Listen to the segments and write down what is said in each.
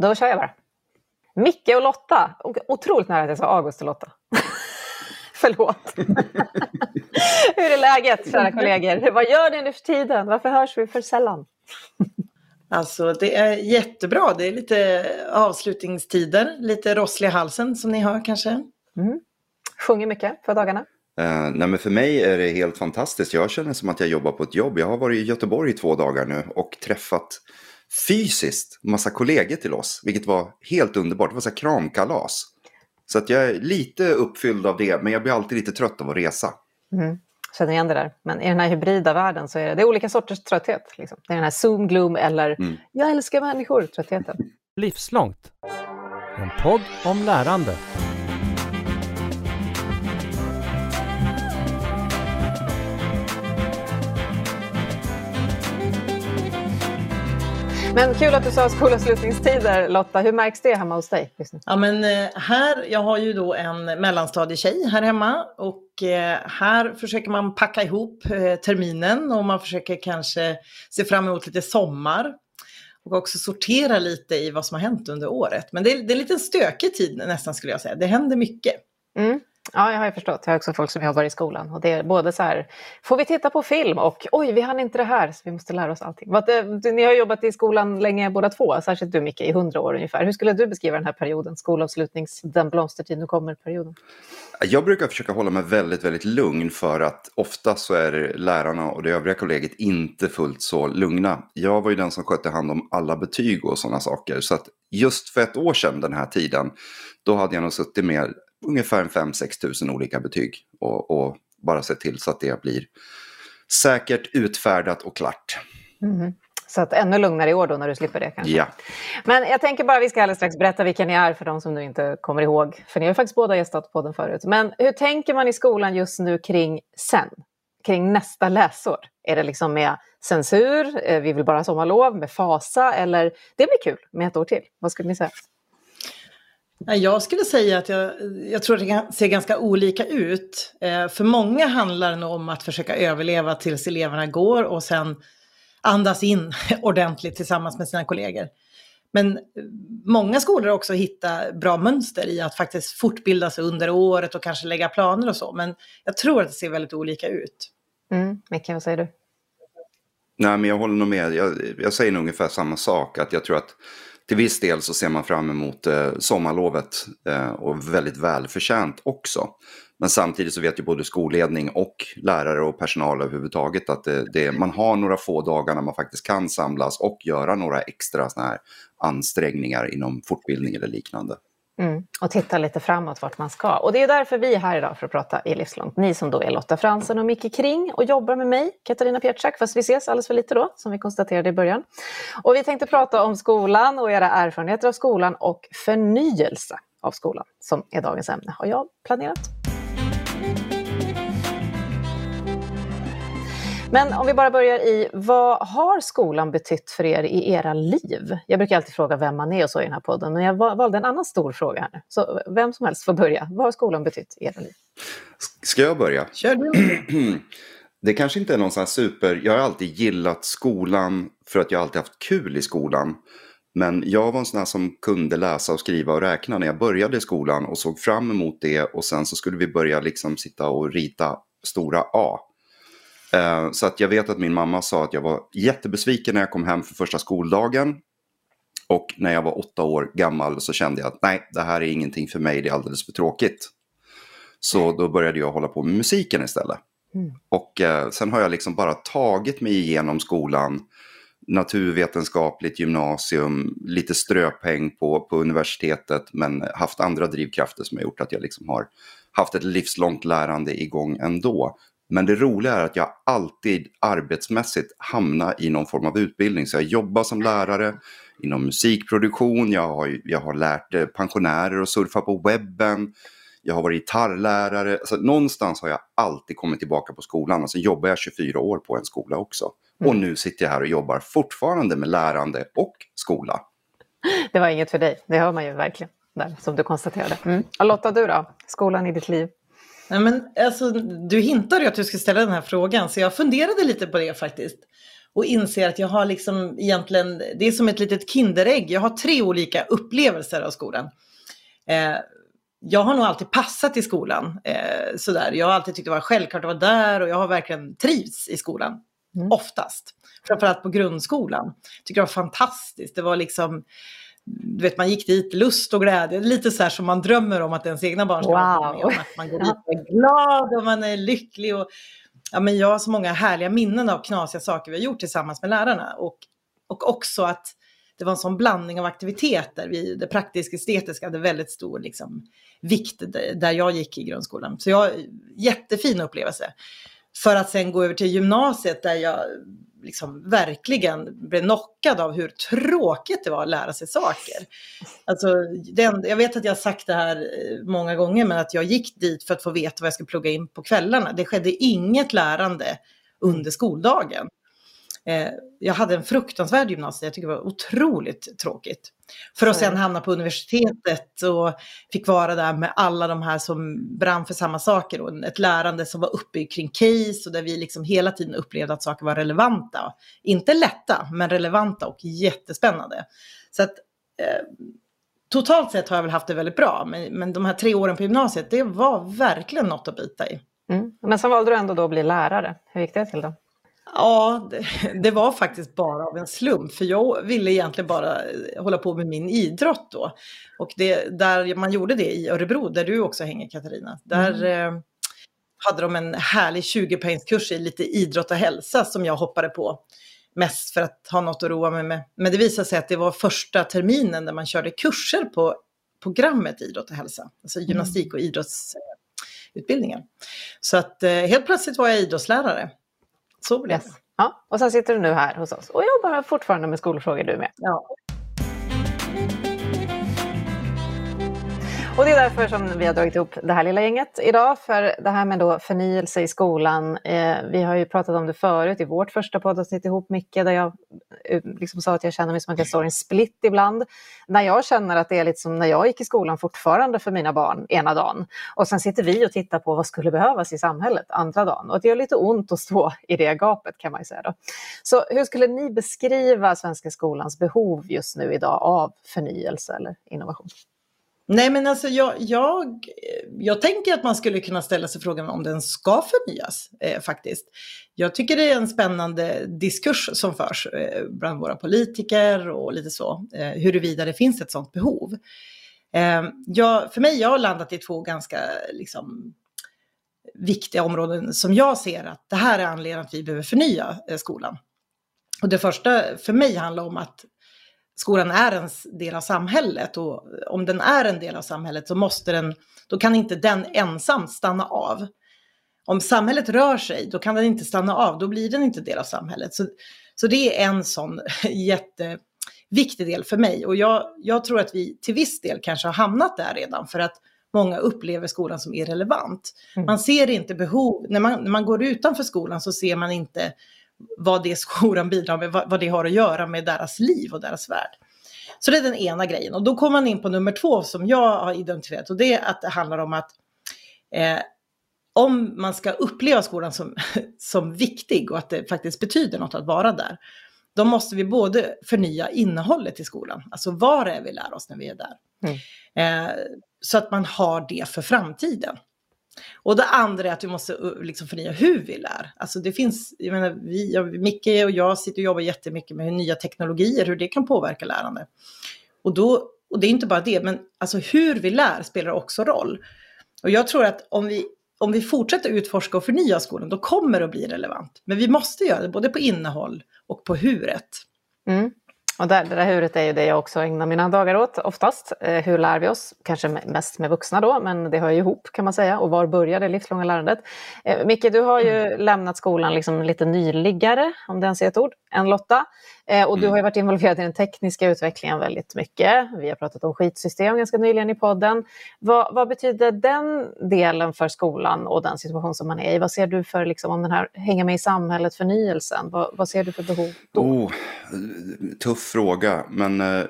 Då kör jag bara. Micke och Lotta. Otroligt nära att jag sa August och Lotta. Förlåt. Hur är läget, kära kollegor? Vad gör ni nu för tiden? Varför hörs vi för sällan? Alltså det är jättebra. Det är lite avslutningstider, lite rosslig i halsen som ni hör kanske. Mm. Sjunger mycket för dagarna? Uh, nej men för mig är det helt fantastiskt. Jag känner som att jag jobbar på ett jobb. Jag har varit i Göteborg i två dagar nu och träffat fysiskt massa kollegor till oss, vilket var helt underbart. Det var så här kramkalas. Så att jag är lite uppfylld av det, men jag blir alltid lite trött av att resa. Mm. Känner igen det där. Men i den här hybrida världen så är det, det är olika sorters trötthet. Liksom. Det är den här zoom, gloom eller mm. jag älskar människor-tröttheten. Livslångt. En podd om lärande. Men kul att du sa skolavslutningstider Lotta. Hur märks det hemma hos dig? Ja men eh, här, jag har ju då en mellanstadietjej här hemma och eh, här försöker man packa ihop eh, terminen och man försöker kanske se fram emot lite sommar. Och också sortera lite i vad som har hänt under året. Men det är, det är en lite stökig tid nästan skulle jag säga. Det händer mycket. Mm. Ja, jag har ju förstått. Jag har också folk som jobbar i skolan. Och det är både så här, får vi titta på film och oj, vi hann inte det här, så vi måste lära oss allting. Eh, ni har jobbat i skolan länge båda två, särskilt du Micke, i hundra år ungefär. Hur skulle du beskriva den här perioden, skolavslutnings, den blomstertid nu kommer-perioden? Jag brukar försöka hålla mig väldigt, väldigt lugn för att ofta så är lärarna och det övriga kollegiet inte fullt så lugna. Jag var ju den som skötte hand om alla betyg och sådana saker. Så att just för ett år sedan den här tiden, då hade jag nog suttit med ungefär 5-6 tusen olika betyg och, och, bara se till så att det blir säkert utfärdat och klart. Mm. Så att ännu lugnare i år då när du slipper det kanske. Ja. Men jag tänker bara vi ska alldeles strax berätta vilka ni är för de som nu inte kommer ihåg. För ni har ju faktiskt båda gästat podden förut. Men hur tänker man i skolan just nu kring sen? Kring nästa läsår? Är det liksom med censur, eh, vi vill bara ha sommarlov, med fasa eller det blir kul med ett år till? Vad skulle ni säga? Jag skulle säga att jag, jag tror att det ser ganska olika ut. Eh, för många handlar det nog om att försöka överleva tills eleverna går och sen andas in ordentligt tillsammans med sina kollegor. Men många skolor har också hittat bra mönster i att faktiskt fortbilda sig under året och kanske lägga planer och så. Men jag tror att det ser väldigt olika ut. Mm. Micke, vad säger du? Nej, men jag håller nog med. Jag, jag säger nog ungefär samma sak. Att jag tror att till viss del så ser man fram emot eh, sommarlovet eh, och väldigt välförtjänt också. Men samtidigt så vet ju både skolledning och lärare och personal överhuvudtaget att det, det, man har några få dagar när man faktiskt kan samlas och göra några extra såna här ansträngningar inom fortbildning eller liknande. Mm. Och titta lite framåt vart man ska. Och det är därför vi är här idag för att prata i Livslångt. Ni som då är Lotta Fransen och Micke Kring och jobbar med mig, Katarina Pietschak, fast vi ses alldeles för lite då, som vi konstaterade i början. Och vi tänkte prata om skolan och era erfarenheter av skolan och förnyelse av skolan, som är dagens ämne, har jag planerat. Men om vi bara börjar i, vad har skolan betytt för er i era liv? Jag brukar alltid fråga vem man är och så i den här podden, men jag valde en annan stor fråga här nu. Så vem som helst får börja. Vad har skolan betytt i era liv? Ska jag börja? Kör du. Det kanske inte är någon sån här super... Jag har alltid gillat skolan för att jag alltid haft kul i skolan. Men jag var en sån här som kunde läsa och skriva och räkna när jag började i skolan och såg fram emot det och sen så skulle vi börja liksom sitta och rita stora A. Eh, så att jag vet att min mamma sa att jag var jättebesviken när jag kom hem för första skoldagen. Och när jag var åtta år gammal så kände jag att nej, det här är ingenting för mig, det är alldeles för tråkigt. Så då började jag hålla på med musiken istället. Mm. Och eh, sen har jag liksom bara tagit mig igenom skolan, naturvetenskapligt gymnasium, lite ströpeng på, på universitetet, men haft andra drivkrafter som har gjort att jag liksom har haft ett livslångt lärande igång ändå. Men det roliga är att jag alltid arbetsmässigt hamnar i någon form av utbildning. Så jag jobbar som lärare inom musikproduktion, jag har, jag har lärt eh, pensionärer att surfa på webben, jag har varit gitarrlärare. Alltså, någonstans har jag alltid kommit tillbaka på skolan. Och så jobbar jag 24 år på en skola också. Mm. Och nu sitter jag här och jobbar fortfarande med lärande och skola. Det var inget för dig, det hör man ju verkligen. Där, som du konstaterade. Mm. Och Lotta, du då? Skolan i ditt liv? Nej, men, alltså, du hintade ju att du skulle ställa den här frågan, så jag funderade lite på det faktiskt. och inser att jag har liksom egentligen, det är som ett litet kinderägg. Jag har tre olika upplevelser av skolan. Eh, jag har nog alltid passat i skolan. Eh, sådär. Jag har alltid tyckt det var självklart att vara där och jag har verkligen trivts i skolan. Mm. Oftast. Framförallt på grundskolan. Tycker det var fantastiskt. Det var liksom, du vet man gick dit, lust och glädje, lite så här som man drömmer om att ens egna barn ska vara med om. Att man går dit och är glad och man är lycklig. Och, ja, men jag har så många härliga minnen av knasiga saker vi har gjort tillsammans med lärarna. Och, och också att det var en sån blandning av aktiviteter. Vi, det praktiskt estetiska hade väldigt stor liksom, vikt där jag gick i grundskolan. Så jag, jättefin upplevelse. För att sen gå över till gymnasiet där jag liksom verkligen blev knockad av hur tråkigt det var att lära sig saker. Alltså, den, jag vet att jag har sagt det här eh, många gånger, men att jag gick dit för att få veta vad jag skulle plugga in på kvällarna. Det skedde inget lärande under skoldagen. Eh, jag hade en fruktansvärd gymnasie, jag tycker det var otroligt tråkigt. För att sen hamna på universitetet och fick vara där med alla de här som brann för samma saker. Och ett lärande som var uppbyggt kring case och där vi liksom hela tiden upplevde att saker var relevanta. Inte lätta, men relevanta och jättespännande. Så att eh, totalt sett har jag väl haft det väldigt bra. Men, men de här tre åren på gymnasiet, det var verkligen något att bita i. Mm. Men sen valde du ändå då att bli lärare. Hur gick det till då? Ja, det, det, var faktiskt bara av en slump, för jag ville egentligen bara hålla på med min idrott då. Och det, där man gjorde det i Örebro, där du också hänger Katarina, där mm. eh, hade de en härlig 20-poängskurs i lite idrott och hälsa som jag hoppade på. Mest för att ha något att roa mig med. Men det visade sig att det var första terminen där man körde kurser på programmet idrott och hälsa. Alltså mm. gymnastik och idrottsutbildningen. Så att eh, helt plötsligt var jag idrottslärare. Så yes. det. Ja, och sen sitter du nu här hos oss och jobbar fortfarande med skolfrågor du med. Ja. Och det är därför som vi har dragit ihop det här lilla gänget idag. För det här med då förnyelse i skolan. Eh, vi har ju pratat om det förut i vårt första poddavsnitt ihop Micke, där jag eh, liksom sa att jag känner mig som att jag står i en split ibland. När jag känner att det är lite som när jag gick i skolan fortfarande för mina barn ena dagen. Och sen sitter vi och tittar på vad skulle behövas i samhället andra dagen. Och det gör lite ont att stå i det gapet kan man ju säga. Då. Så hur skulle ni beskriva svenska skolans behov just nu idag av förnyelse eller innovation? Nej men alltså jag, jag, jag tänker att man skulle kunna ställa sig frågan om den ska förnyas eh, faktiskt. Jag tycker det är en spännande diskurs som förs eh, bland våra politiker och lite så, eh, huruvida det finns ett sådant behov. Eh, jag, för mig, jag har landat i två ganska liksom, viktiga områden som jag ser att det här är anledningen att vi behöver förnya eh, skolan. Och det första för mig handlar om att skolan är en del av samhället och om den är en del av samhället så måste den, då kan inte den ensam stanna av. Om samhället rör sig, då kan den inte stanna av, då blir den inte del av samhället. Så, så det är en sån jätteviktig del för mig och jag, jag tror att vi till viss del kanske har hamnat där redan för att många upplever skolan som irrelevant. Mm. Man ser inte behov, när man, när man går utanför skolan så ser man inte vad det skolan bidrar med, vad, vad det har att göra med deras liv och deras värld. Så det är den ena grejen. Och då kommer man in på nummer två som jag har identifierat och det är att det handlar om att eh, om man ska uppleva skolan som, som viktig och att det faktiskt betyder något att vara där, då måste vi både förnya innehållet i skolan, alltså vad det är vi lär oss när vi är där. Mm. Eh, så att man har det för framtiden. Och det andra är att vi måste uh, liksom förnya hur vi lär. Alltså det finns, jag menar, vi, jag, Micke och jag sitter och jobbar jättemycket med hur nya teknologier, hur det kan påverka lärande. Och, då, och det är inte bara det, men alltså hur vi lär spelar också roll. Och jag tror att om vi, om vi fortsätter utforska och förnya skolan, då kommer det att bli relevant. Men vi måste göra det både på innehåll och på huret. Mm. Och där, det där huret är ju det jag också ägnar mina dagar åt oftast. Eh, hur lär vi oss? Kanske mest med vuxna då, men det hör ju ihop kan man säga. Och var börjar det livslånga lärandet? Eh, Micke, du har ju mm. lämnat skolan liksom lite nyligare, om det ens är ett ord, än Lotta. Eh, och du mm. har ju varit involverad i den tekniska utvecklingen väldigt mycket. Vi har pratat om skitsystem ganska nyligen i podden. Vad, vad betyder den delen för skolan och den situation som man är i? Vad ser du för, liksom, om den här hänga med i samhället, förnyelsen? Vad, vad ser du för behov då? Oh, tuff fråga, men eh,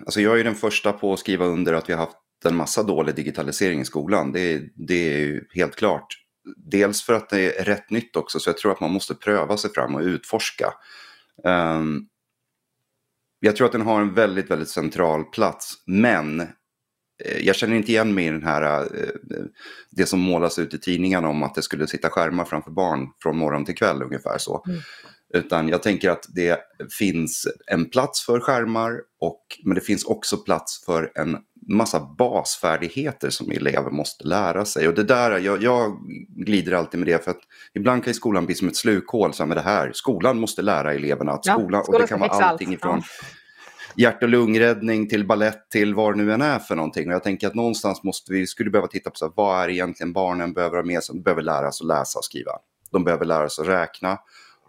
alltså jag är den första på att skriva under att vi har haft en massa dålig digitalisering i skolan. Det, det är ju helt klart. Dels för att det är rätt nytt också, så jag tror att man måste pröva sig fram och utforska. Um, jag tror att den har en väldigt, väldigt central plats, men eh, jag känner inte igen mig i den här, eh, det som målas ut i tidningarna om att det skulle sitta skärmar framför barn från morgon till kväll ungefär så. Mm. Utan jag tänker att det finns en plats för skärmar, och, men det finns också plats för en massa basfärdigheter som elever måste lära sig. Och det där, jag, jag glider alltid med det för att ibland kan skolan bli som ett slukhål. Så med det här, skolan måste lära eleverna att skolan, ja, och det kan vara allting ifrån ja. hjärt och lungräddning till ballett till vad det nu än är för någonting. Och jag tänker att någonstans måste vi, skulle behöva titta på så här, vad är egentligen barnen behöver ha med sig? De behöver lära sig att läsa och skriva. De behöver lära sig att räkna.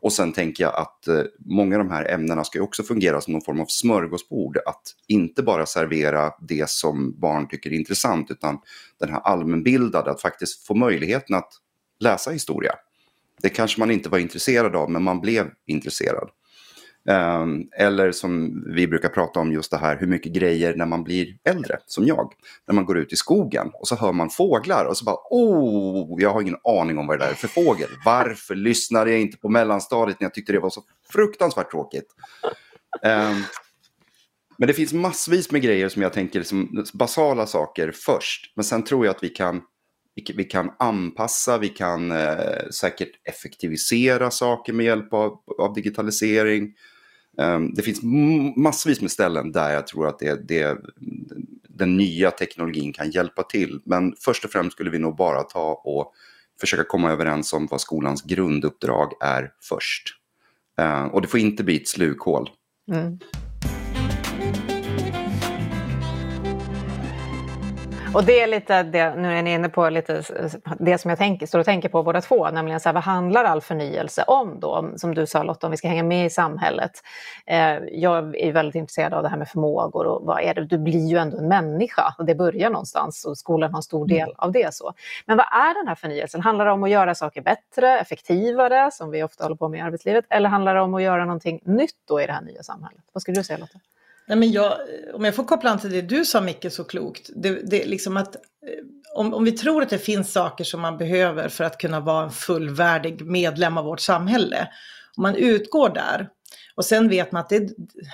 Och sen tänker jag att eh, många av de här ämnena ska också fungera som någon form av smörgåsbord. Att inte bara servera det som barn tycker är intressant utan den här allmänbildade, att faktiskt få möjligheten att läsa historia. Det kanske man inte var intresserad av men man blev intresserad. Ehm, eller som vi brukar prata om just det här, hur mycket grejer när man blir äldre, som jag. När man går ut i skogen och så hör man fåglar och så bara, oh, jag har ingen aning om vad det där är för fågel. Varför lyssnade jag inte på mellanstadiet när jag tyckte det var så fruktansvärt tråkigt? Um, men det finns massvis med grejer som jag tänker som basala saker först. Men sen tror jag att vi kan, vi, kan anpassa, vi kan eh, säkert effektivisera saker med hjälp av, av digitalisering. Ehm, det finns massvis med ställen där jag tror att det, det, den nya teknologin kan hjälpa till. Men först och främst skulle vi nog bara ta och försöka komma överens om vad skolans grunduppdrag är först. Ehm, och det får inte bli ett slukhål. Mm. Och det är lite det, nu är ni inne på lite det som jag tänker, står och tänker på båda två, nämligen så här, vad handlar all förnyelse om då? Som du sa Lotta, om vi ska hänga med i samhället. Eh, jag är väldigt intresserad av det här med förmågor och vad är det? Du blir ju ändå en människa och det börjar någonstans och skolan har en stor del av det. så. Men vad är den här förnyelsen? Handlar det om att göra saker bättre, effektivare, som vi ofta håller på med i arbetslivet, eller handlar det om att göra någonting nytt då i det här nya samhället? Vad skulle du säga Lotta? Nej, men jag, om jag får koppla an till det du sa Micke så klokt. Det, det liksom att, eh, om, om vi tror att det finns saker som man behöver för att kunna vara en fullvärdig medlem av vårt samhälle. Om man utgår där och sen vet man att det,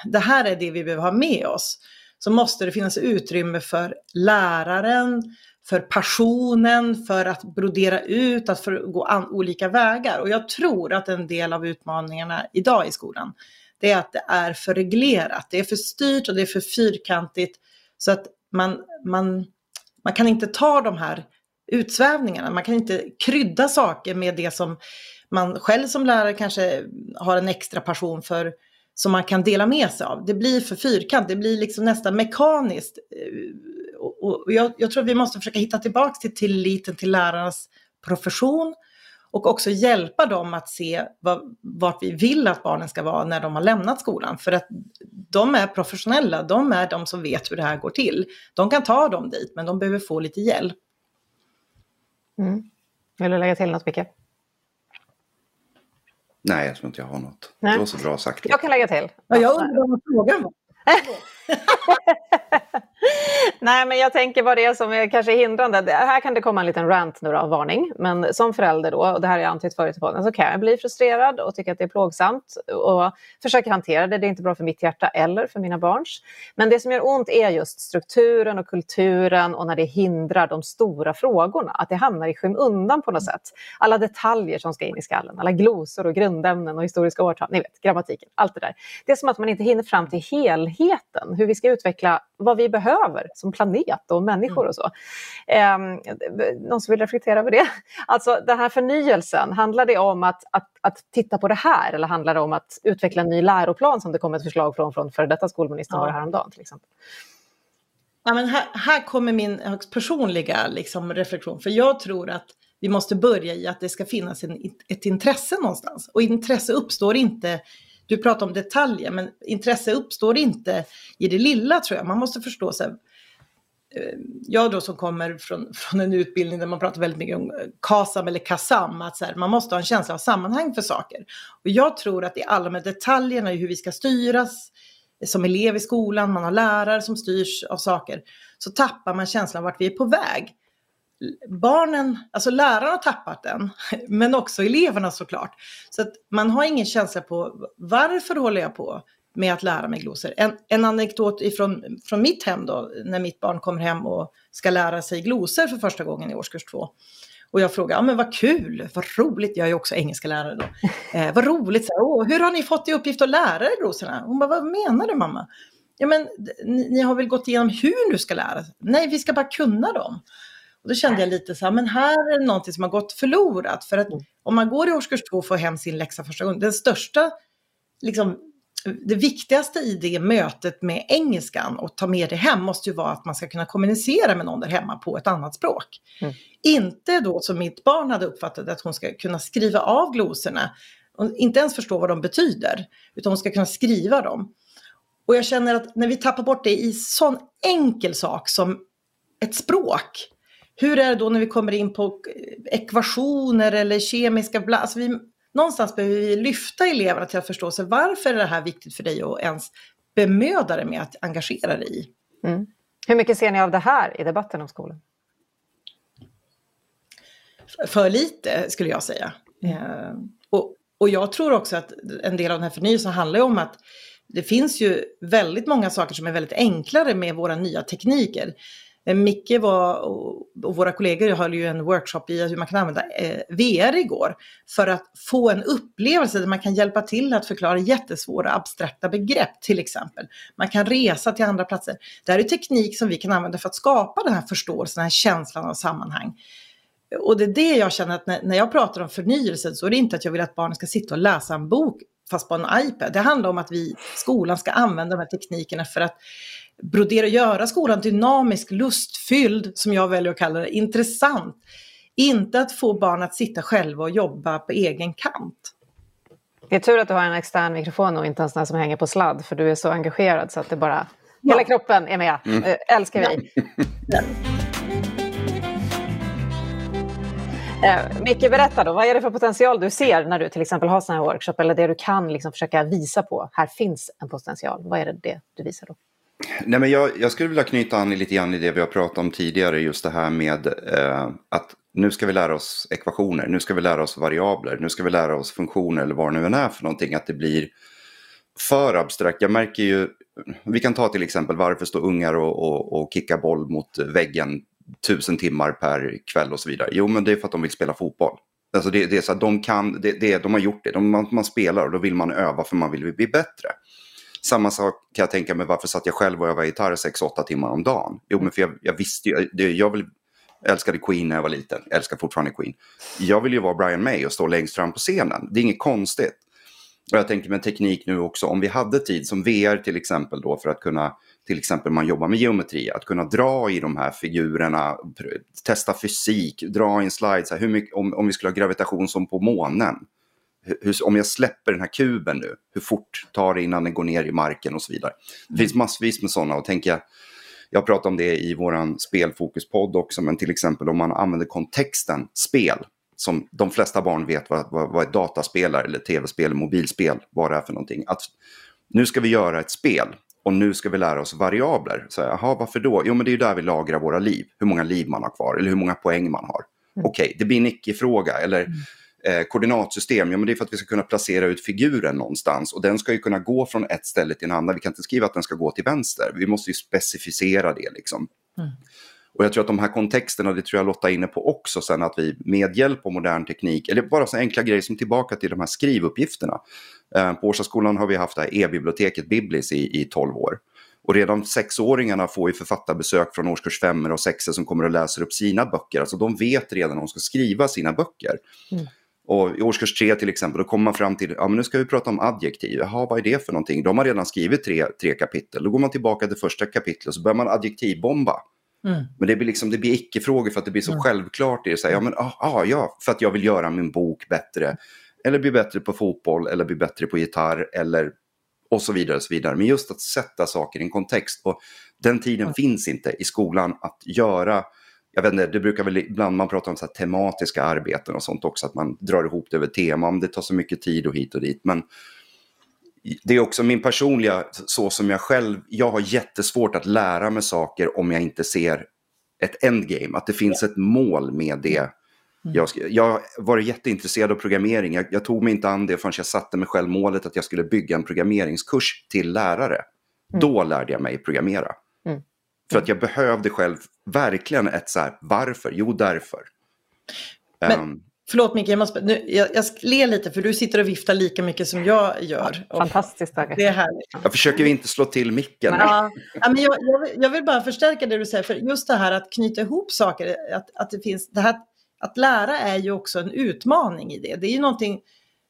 det här är det vi behöver ha med oss. Så måste det finnas utrymme för läraren, för passionen, för att brodera ut, att gå an, olika vägar. Och jag tror att en del av utmaningarna idag i skolan det är att det är för reglerat. Det är för styrt och det är för fyrkantigt. Så att man, man, man kan inte ta de här utsvävningarna. Man kan inte krydda saker med det som man själv som lärare kanske har en extra passion för som man kan dela med sig av. Det blir för fyrkant, det blir liksom nästan mekaniskt. Eh, och jag, jag tror vi måste försöka hitta tillbaka till tilliten till lärarnas profession och också hjälpa dem att se vad, vart vi vill att barnen ska vara när de har lämnat skolan. För att de är professionella, de är de som vet hur det här går till. De kan ta dem dit, men de behöver få lite hjälp. Mm. Vill du lägga till något, Micke? Nej, jag tror inte jag har något. Nej. Det var så bra sagt. Jag kan lägga till. Ja, jag undrar vad frågan var. Nej, men jag tänker vad det är som är kanske hindrande. Det, här kan det komma en liten rant nu då, varning. Men som förälder då, och det här har jag antytt förut i podden, så kan jag bli frustrerad och tycka att det är plågsamt och försöker hantera det. Det är inte bra för mitt hjärta eller för mina barns. Men det som gör ont är just strukturen och kulturen och när det hindrar de stora frågorna. Att det hamnar i skymundan på något sätt. Alla detaljer som ska in i skallen, alla glosor och grundämnen och historiska årtal, ni vet, grammatiken, allt det där. Det är som att man inte hinner fram till helheten, hur vi ska utveckla vad vi behöver som planet och människor och så. Eh, någon som vill reflektera över det? Alltså den här förnyelsen, handlar det om att, att, att titta på det här eller handlar det om att utveckla en ny läroplan som det kom ett förslag från från före detta skolministern ja. häromdagen till exempel? Ja, men här, här kommer min högst personliga liksom, reflektion, för jag tror att vi måste börja i att det ska finnas en, ett intresse någonstans. Och intresse uppstår inte du pratar om detaljer, men intresse uppstår inte i det lilla tror jag. Man måste förstå sig. Eh, jag då som kommer från, från en utbildning där man pratar väldigt mycket om eh, KASAM eller KASAM, att så här, man måste ha en känsla av sammanhang för saker. Och jag tror att i alla de detaljerna i hur vi ska styras, eh, som elev i skolan, man har lärare som styrs av saker, så tappar man känslan av vart vi är på väg barnen, alltså lärarna har tappat den, men också eleverna såklart. Så att man har ingen känsla på varför håller jag på med att lära mig glosor. En, en anekdot ifrån, från mitt hem då, när mitt barn kommer hem och ska lära sig glosor för första gången i årskurs två. Och jag frågar, ja men vad kul, vad roligt, jag är också engelska lärare då. Eh, vad roligt, så Åh, hur har ni fått i uppgift att lära er glosorna? Hon bara, vad menar du mamma? Ja men ni, ni har väl gått igenom hur du ska lära? Nej, vi ska bara kunna dem. Och då kände jag lite så här, men här är det någonting som har gått förlorat. För att mm. om man går i årskurs två och får hem sin läxa första gången, den största, liksom, det viktigaste i det mötet med engelskan och ta med det hem måste ju vara att man ska kunna kommunicera med någon där hemma på ett annat språk. Mm. Inte då som mitt barn hade uppfattat att hon ska kunna skriva av glosorna och inte ens förstå vad de betyder, utan hon ska kunna skriva dem. Och jag känner att när vi tappar bort det i sån enkel sak som ett språk, hur är det då när vi kommer in på ekvationer eller kemiska alltså vi, Någonstans behöver vi lyfta eleverna till att förstå sig varför är det här viktigt för dig att ens bemöda dig med att engagera dig i. Mm. Hur mycket ser ni av det här i debatten om skolan? För lite skulle jag säga. Mm. Eh, och, och jag tror också att en del av den här förnyelsen handlar om att det finns ju väldigt många saker som är väldigt enklare med våra nya tekniker. Micke var, och våra kollegor höll ju en workshop i hur man kan använda eh, VR igår för att få en upplevelse där man kan hjälpa till att förklara jättesvåra abstrakta begrepp till exempel. Man kan resa till andra platser. Det här är teknik som vi kan använda för att skapa den här förståelsen, den här känslan av sammanhang. Och det är det jag känner att när, när jag pratar om förnyelse så är det inte att jag vill att barnen ska sitta och läsa en bok fast på en iPad. Det handlar om att vi, skolan ska använda de här teknikerna för att brodera och göra skolan dynamisk, lustfylld, som jag väljer att kalla det, intressant. Inte att få barn att sitta själva och jobba på egen kant. Det är tur att du har en extern mikrofon och inte en sån här som hänger på sladd, för du är så engagerad så att det bara... Ja. Hela kroppen är med. Mm. Äh, älskar vi. Ja. Eh, Micke, berätta då, vad är det för potential du ser när du till exempel har sådana här workshop eller det du kan liksom försöka visa på, här finns en potential. Vad är det, det du visar då? Nej, men jag, jag skulle vilja knyta an lite grann i det vi har pratat om tidigare, just det här med eh, att nu ska vi lära oss ekvationer, nu ska vi lära oss variabler, nu ska vi lära oss funktioner eller vad det nu än är för någonting, att det blir för abstrakt. Jag märker ju, vi kan ta till exempel varför står ungar och, och, och kickar boll mot väggen tusen timmar per kväll och så vidare. Jo, men det är för att de vill spela fotboll. Alltså det, det är så att de kan, det, det, de har gjort det, de, man, man, spelar och då vill man öva för man vill bli bättre. Samma sak kan jag tänka mig, varför satt jag själv och övade gitarr 6-8 timmar om dagen? Jo, men för jag, jag visste ju, det, jag vill, älskade Queen när jag var liten, jag älskar fortfarande Queen. Jag vill ju vara Brian May och stå längst fram på scenen, det är inget konstigt. Och jag tänker med teknik nu också, om vi hade tid som VR till exempel då för att kunna, till exempel man jobbar med geometri, att kunna dra i de här figurerna, testa fysik, dra in slides, hur mycket, om, om vi skulle ha gravitation som på månen. Hur, om jag släpper den här kuben nu, hur fort tar det innan den går ner i marken och så vidare. Det finns massvis med sådana och tänker jag, jag pratar om det i vår spelfokuspodd också, men till exempel om man använder kontexten spel som de flesta barn vet vad, vad, vad ett dataspel är, eller tv-spel, mobilspel, vad det är för någonting. Att nu ska vi göra ett spel och nu ska vi lära oss variabler. Så, jaha, varför då? Jo, men det är ju där vi lagrar våra liv. Hur många liv man har kvar eller hur många poäng man har. Mm. Okej, okay, det blir en icke-fråga. Eller mm. eh, koordinatsystem, ja men det är för att vi ska kunna placera ut figuren någonstans. Och den ska ju kunna gå från ett ställe till en annan. Vi kan inte skriva att den ska gå till vänster. Vi måste ju specificera det liksom. Mm. Och jag tror att de här kontexterna, det tror jag Lotta är inne på också sen, att vi med hjälp av modern teknik, eller bara så enkla grejer som tillbaka till de här skrivuppgifterna. Eh, på Årstaskolan har vi haft det här e-biblioteket Biblis i, i 12 år. Och redan sexåringarna får ju författarbesök från årskurs 5 och 6 som kommer och läser upp sina böcker. Alltså de vet redan att de ska skriva sina böcker. Mm. Och i årskurs 3 till exempel, då kommer man fram till, ja men nu ska vi prata om adjektiv. Jaha, vad är det för någonting? De har redan skrivit tre, tre kapitel. Då går man tillbaka till första kapitlet och så börjar man adjektivbomba. Mm. Men det blir, liksom, det blir icke-frågor för att det blir så mm. självklart. Det är så här, ja, men, ah, ah, ja, för att jag vill göra min bok bättre. Eller bli bättre på fotboll, eller bli bättre på gitarr, eller och så vidare. Och så vidare. Men just att sätta saker i en kontext. Och den tiden mm. finns inte i skolan att göra jag vet inte, det brukar väl ibland man prata om så tematiska arbeten och sånt också, att man drar ihop det över tema, om det tar så mycket tid och hit och dit. Men det är också min personliga, så som jag själv, jag har jättesvårt att lära mig saker om jag inte ser ett endgame, att det finns ett mål med det. Mm. Jag, jag var jätteintresserad av programmering. Jag, jag tog mig inte an det förrän jag satte mig själv målet att jag skulle bygga en programmeringskurs till lärare. Då lärde jag mig programmera. Mm. För att jag behövde själv verkligen ett så här, varför? Jo, därför. Men- Ehm, Förlåt Micke, jag, måste, nu, jag, jag ler lite för du sitter och viftar lika mycket som jag gör. Och Fantastiskt Tage. det är härligt. jag försöker inte slå till micken. Ja, ja, men jag, jag vill bara förstärka det du säger, för just det här att knyta ihop saker, att, att det finns, det här, att lära är ju också en utmaning i det. Det är ju någonting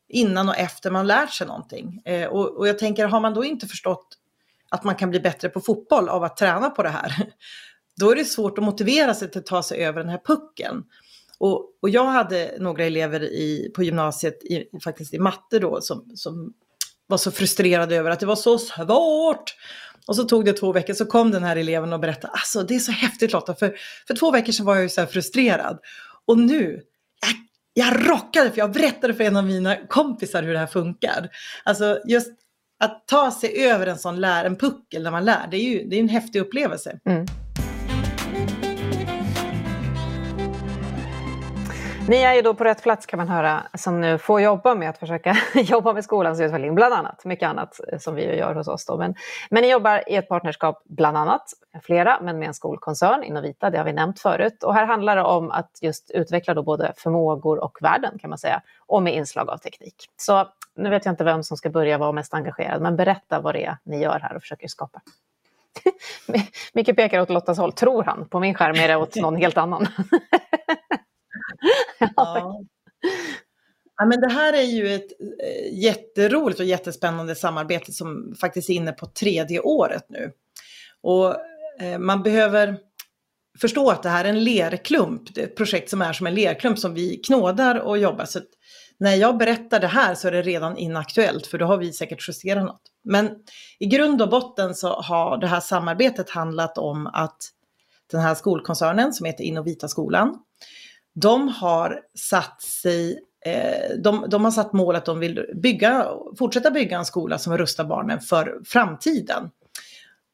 innan och efter man lärt sig någonting. Eh, och, och jag tänker, har man då inte förstått att man kan bli bättre på fotboll av att träna på det här, då är det svårt att motivera sig till att ta sig över den här pucken. Och, och jag hade några elever i, på gymnasiet, i, faktiskt i matte då, som, som var så frustrerade över att det var så svårt. Och så tog det två veckor, så kom den här eleven och berättade, alltså det är så häftigt Lotta, för, för två veckor sedan var jag ju så här frustrerad. Och nu, jag, jag rockade för jag berättade för en av mina kompisar hur det här funkar. Alltså just att ta sig över en sån lär, en puckel när man lär, det är ju det är en häftig upplevelse. Mm. Ni är ju då på rätt plats kan man höra som nu får jobba med att försöka jobba med skolans utveckling, bland annat. Mycket annat eh, som vi gör hos oss. Då. Men, men ni jobbar i ett partnerskap, bland annat, flera, men med en skolkoncern, Innovita, det har vi nämnt förut. Och här handlar det om att just utveckla då både förmågor och värden kan man säga, och med inslag av teknik. Så nu vet jag inte vem som ska börja vara mest engagerad, men berätta vad det är ni gör här och försöker skapa. Micke pekar åt Lottas håll, tror han. På min skärm är det åt någon helt annan. Ja. Ja, men det här är ju ett eh, jätteroligt och jättespännande samarbete som faktiskt är inne på tredje året nu. Och eh, man behöver förstå att det här är en lerklump, det är ett projekt som är som en lerklump som vi knådar och jobbar. Så när jag berättar det här så är det redan inaktuellt för då har vi säkert justerat något. Men i grund och botten så har det här samarbetet handlat om att den här skolkoncernen som heter Innovita skolan, de har satt sig eh, de, de har satt mål att de vill bygga, fortsätta bygga en skola som rustar barnen för framtiden.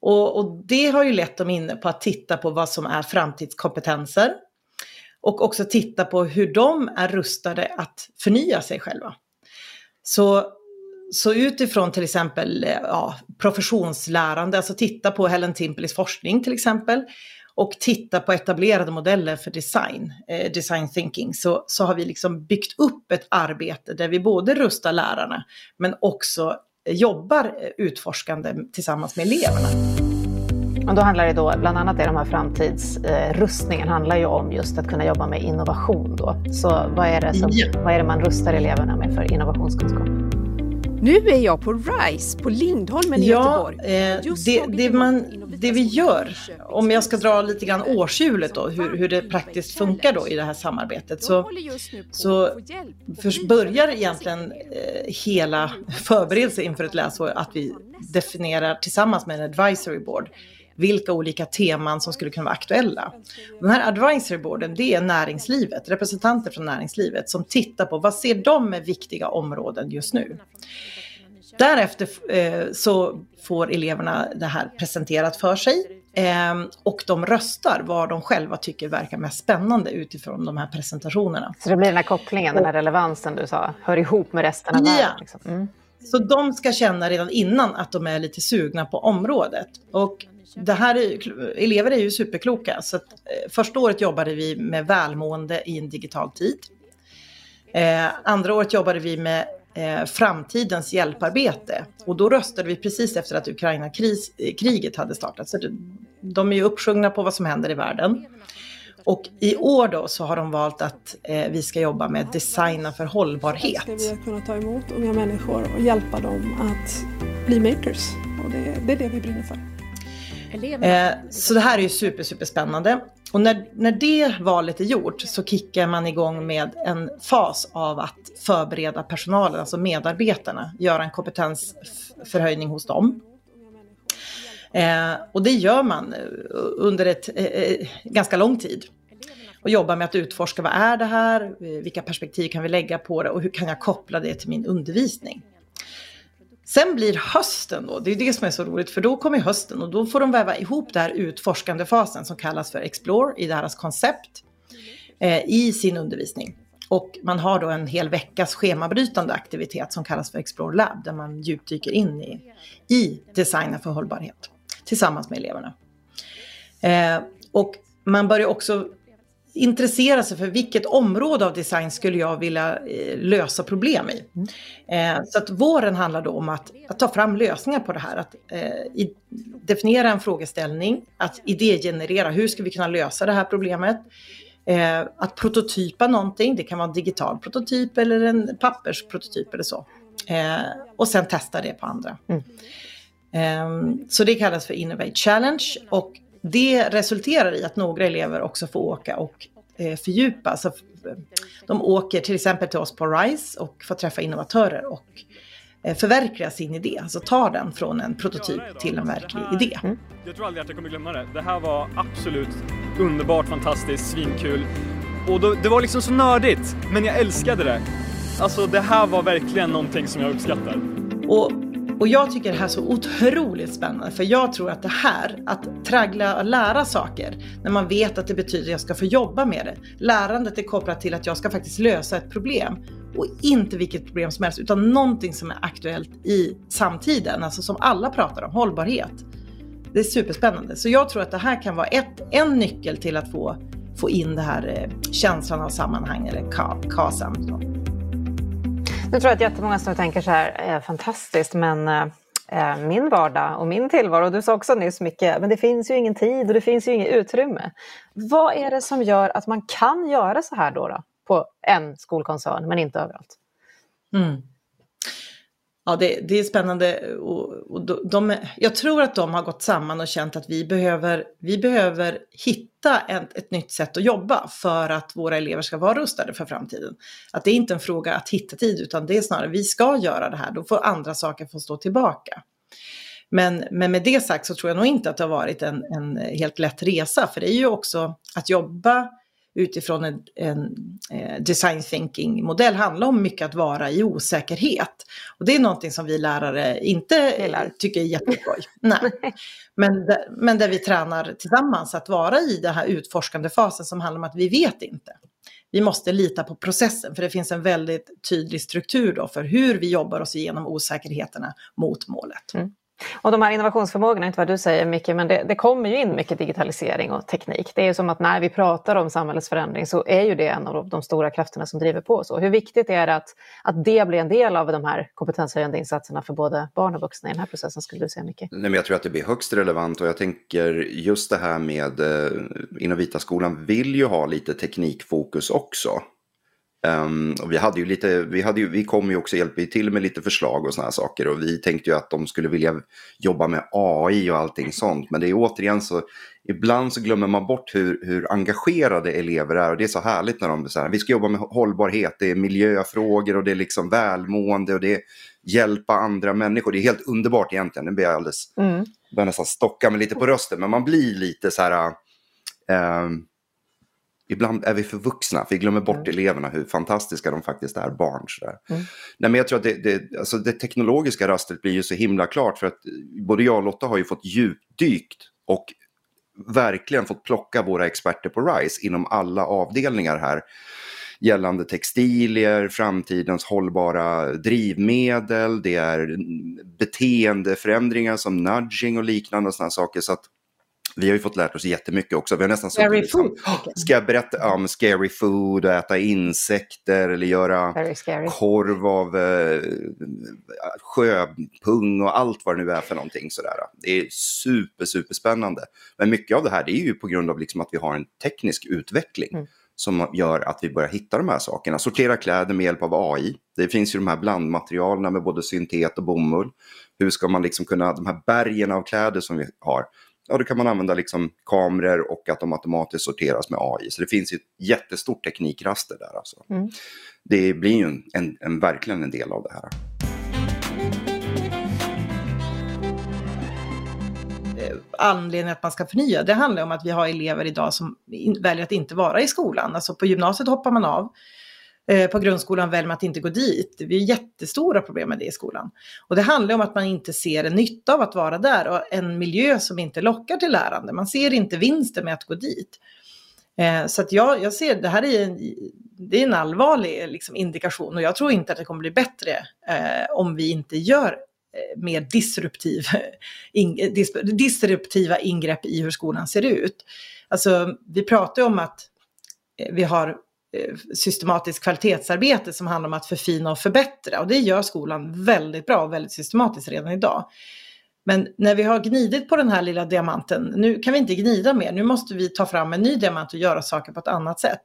Och, och det har ju lett dem in på att titta på vad som är framtidskompetenser. Och också titta på hur de är rustade att förnya sig själva. Så, så utifrån till exempel eh, ja, professionslärande, alltså titta på Helen Timpelis forskning till exempel och titta på etablerade modeller för design, eh, design thinking, så, så har vi liksom byggt upp ett arbete där vi både rustar lärarna men också eh, jobbar eh, utforskande tillsammans med eleverna. Och då handlar det då, bland annat är de här framtidsrustningen handlar ju om just att kunna jobba med innovation då. Så vad är det, som, Ja. vad är det man rustar eleverna med för innovationskunskap? Nu är jag på RISE på Lindholmen i Ja, Göteborg. eh, Just det, det, man, det vi i gör, om jag ska dra lite grann årshjulet då, hur, hur det praktiskt funkar då i det här samarbetet. Så så börjar med egentligen eh, hela förberedelse inför ett läsår att vi definierar tillsammans med en advisory board vilka olika teman som skulle kunna vara aktuella. Den här advisory boarden, det är näringslivet, representanter från näringslivet som tittar på vad ser de är viktiga områden just nu. Därefter eh, så får eleverna det här presenterat för sig eh, och de röstar vad de själva tycker verkar mest spännande utifrån de här presentationerna. Så det blir den här kopplingen, den här relevansen du sa, hör ihop med resten av Ja. världen. Liksom. Mm. Så de ska känna redan innan att de är lite sugna på området. Och det här är, elever är ju superkloka. Så att, eh, första året jobbade vi med välmående i en digital tid. Eh, andra året jobbade vi med eh, framtidens hjälparbete. Och då röstade vi precis efter att Ukraina-kriget eh, hade startat. Så det, de är ju uppsjungna på vad som händer i världen. Och i år då så har de valt att eh, vi ska jobba med designa för hållbarhet. ska vi kunna ta emot unga människor och hjälpa dem att bli makers. Och det, det är det vi brinner för. Eh, så det här är ju super, super spännande. Och när, när det valet är gjort så kickar man igång med en fas av att förbereda personalen, alltså medarbetarna, göra en kompetensförhöjning hos dem. Eh, och det gör man eh, under ett eh, eh, ganska lång tid. Och jobbar med att utforska vad är det här, vilka perspektiv kan vi lägga på det och hur kan jag koppla det till min undervisning. Sen blir hösten då, det är det som är så roligt, för då kommer hösten och då får de väva ihop den här utforskande fasen som kallas för Explore i deras koncept eh, i sin undervisning. Och man har då en hel veckas schemabrytande aktivitet som kallas för Explore Lab där man djupdyker in i, i designen för hållbarhet tillsammans med eleverna. Eh, och man börjar också intressera sig för vilket område av design skulle jag vilja eh, lösa problem i. Eh, så att våren handlar då om att, att ta fram lösningar på det här, att eh, definiera en frågeställning, att idégenerera, hur ska vi kunna lösa det här problemet? Eh, att prototypa någonting, det kan vara en digital prototyp eller en pappersprototyp eller så. Eh, och sen testa det på andra. Mm. Eh, så det kallas för Innovate Challenge och det resulterar i att några elever också får åka och eh, fördjupa. Så de åker till exempel till oss på RISE och får träffa innovatörer och eh, förverkliga sin idé, alltså ta den från en prototyp till en verklig idé. Mm. Jag tror aldrig att jag kommer glömma det. Det här var absolut underbart, fantastiskt, svinkul. Och då, det var liksom så nördigt, men jag älskade det. Alltså det här var verkligen någonting som jag uppskattar. Och och jag tycker det här är så otroligt spännande för jag tror att det här, att traggla och lära saker när man vet att det betyder att jag ska få jobba med det. Lärandet är kopplat till att jag ska faktiskt lösa ett problem och inte vilket problem som helst utan någonting som är aktuellt i samtiden, alltså som alla pratar om, hållbarhet. Det är superspännande. Så jag tror att det här kan vara ett, en nyckel till att få, få in det här eh, känslan av sammanhang eller KASAM. Nu tror jag att jättemånga som tänker så här, är fantastiskt, men eh, eh, min vardag och min tillvaro, du sa också nyss mycket, men det finns ju ingen tid och det finns ju inget utrymme. Vad är det som gör att man kan göra så här då, då på en skolkoncern, men inte överallt? Mm. Ja, det, det, är spännande. Och, och de, de, jag tror att de har gått samman och känt att vi behöver, vi behöver hitta ett, ett nytt sätt att jobba för att våra elever ska vara rustade för framtiden. Att det är inte en fråga att hitta tid, utan det är snarare vi ska göra det här, då får andra saker få stå tillbaka. Men, men med det sagt så tror jag nog inte att det har varit en, en helt lätt resa, för det är ju också att jobba utifrån en, en eh, design thinking modell handlar om mycket att vara i osäkerhet. Och det är någonting som vi lärare inte Gillar. tycker är jätteskoj. Nej. Men, men där vi tränar tillsammans att vara i den här utforskande fasen som handlar om att vi vet inte. Vi måste lita på processen för det finns en väldigt tydlig struktur då för hur vi jobbar oss igenom osäkerheterna mot målet. Mm. Och de här innovationsförmågorna, inte vad du säger Micke, men det, det, kommer ju in mycket digitalisering och teknik. Det är ju som att när vi pratar om samhällets förändring så är ju det en av de stora krafterna som driver på. Så hur viktigt är det att, att det blir en del av de här kompetenshöjande insatserna för både barn och vuxna i den här processen, skulle du säga Micke? Nej, men jag tror att det blir högst relevant och jag tänker just det här med eh, Innovita-skolan vill ju ha lite teknikfokus också. Um, och vi hade ju lite, vi, hade ju, vi kom ju också hjälpa till med lite förslag och sådana saker och vi tänkte ju att de skulle vilja jobba med AI och allting sånt. Men det är återigen så, ibland så glömmer man bort hur, hur engagerade elever är och det är så härligt när de säger vi ska jobba med hållbarhet, det är miljöfrågor och det är liksom välmående och det är hjälpa andra människor. Det är helt underbart egentligen, nu blir jag alldeles, mm. börjar nästan stocka mig lite på rösten, men man blir lite så här, um, ibland är vi för vuxna, vi glömmer bort mm. eleverna, hur fantastiska de faktiskt är, barn. Mm. Nej, men jag tror att det, det, alltså det teknologiska rastret blir ju så himla klart, för att både jag och Lotta har ju fått djupdykt och verkligen fått plocka våra experter på RISE inom alla avdelningar här gällande textilier, framtidens hållbara drivmedel, det är beteendeförändringar som nudging och liknande sådana saker. Så att vi har ju fått lärt oss jättemycket också. Vi har nästan scary liksom, food. Ska jag berätta om scary food och äta insekter eller göra korv av eh, sjöpung och allt vad det nu är för någonting sådär. Det är super, super spännande. Men mycket av det här det är ju på grund av liksom att vi har en teknisk utveckling. Mm som gör att vi börjar hitta de här sakerna. Sortera kläder med hjälp av AI. Det finns ju de här blandmaterialen med både syntet och bomull. Hur ska man liksom kunna, de här bergen av kläder som vi har, ja, då kan man använda liksom kameror och att de automatiskt sorteras med AI. Så det finns ett jättestort teknikraster där. Alltså. Mm. Det blir ju en, en, en, verkligen en del av det här. Eh, anledningen att man ska förnya, det handlar om att vi har elever idag som väljer att inte vara i skolan. Alltså på gymnasiet hoppar man av Eh, på grundskolan väljer man att inte gå dit. Det är jättestora problem med det i skolan. Och det handlar om att man inte ser en nytta av att vara där och en miljö som inte lockar till lärande. Man ser inte vinsten med att gå dit. Eh, så att jag, jag ser det här är en, det är en allvarlig liksom, indikation och jag tror inte att det kommer bli bättre eh, om vi inte gör eh, mer disruptiv, in, dis, disruptiva ingrepp i hur skolan ser ut. Alltså, vi pratar ju om att eh, vi har Eh, systematiskt kvalitetsarbete som handlar om att förfina och förbättra och det gör skolan väldigt bra och väldigt systematiskt redan idag. Men när vi har gnidit på den här lilla diamanten, nu kan vi inte gnida mer, nu måste vi ta fram en ny diamant och göra saker på ett annat sätt.